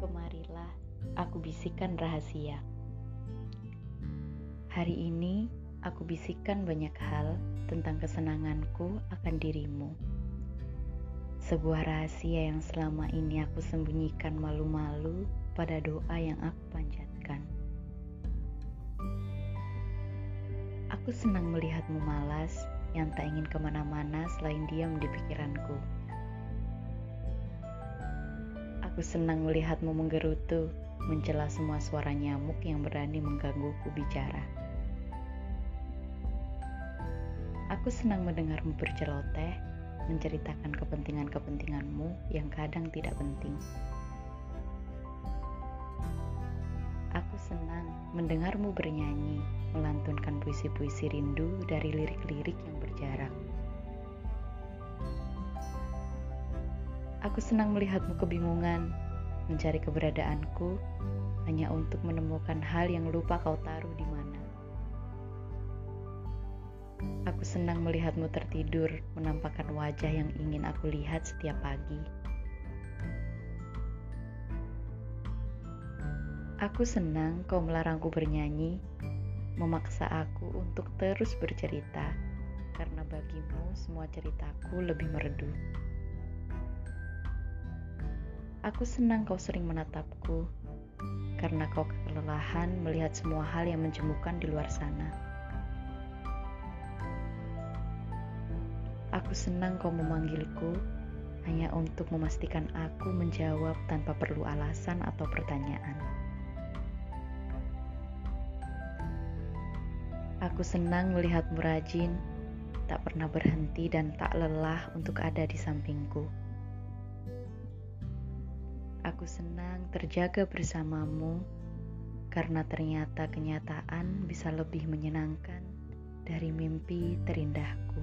Kemarilah aku bisikan rahasia. Hari ini aku bisikan banyak hal tentang kesenanganku akan dirimu. Sebuah rahasia yang selama ini aku sembunyikan malu-malu pada doa yang aku panjatkan. Aku senang melihatmu malas yang tak ingin ke mana-mana selain diam di pikiranku. Aku senang melihatmu menggerutu, mencela semua suara nyamuk yang berani menggangguku bicara. Aku senang mendengarmu berceloteh, menceritakan kepentingan-kepentinganmu yang kadang tidak penting. Aku senang mendengarmu bernyanyi, melantunkan puisi-puisi rindu dari lirik-lirik yang berjarak. Aku senang melihatmu kebingungan, mencari keberadaanku hanya untuk menemukan hal yang lupa kau taruh di mana. Aku senang melihatmu tertidur, menampakkan wajah yang ingin aku lihat setiap pagi. Aku senang kau melarangku bernyanyi, memaksa aku untuk terus bercerita, karena bagimu semua ceritaku lebih merdu. Aku senang kau sering menatapku, karena kau kelelahan melihat semua hal yang menjemukan di luar sana. Aku senang kau memanggilku hanya untuk memastikan aku menjawab tanpa perlu alasan atau pertanyaan. Aku senang melihatmu rajin, tak pernah berhenti dan tak lelah untuk ada di sampingku. Aku senang terjaga bersamamu karena ternyata kenyataan bisa lebih menyenangkan dari mimpi terindahku.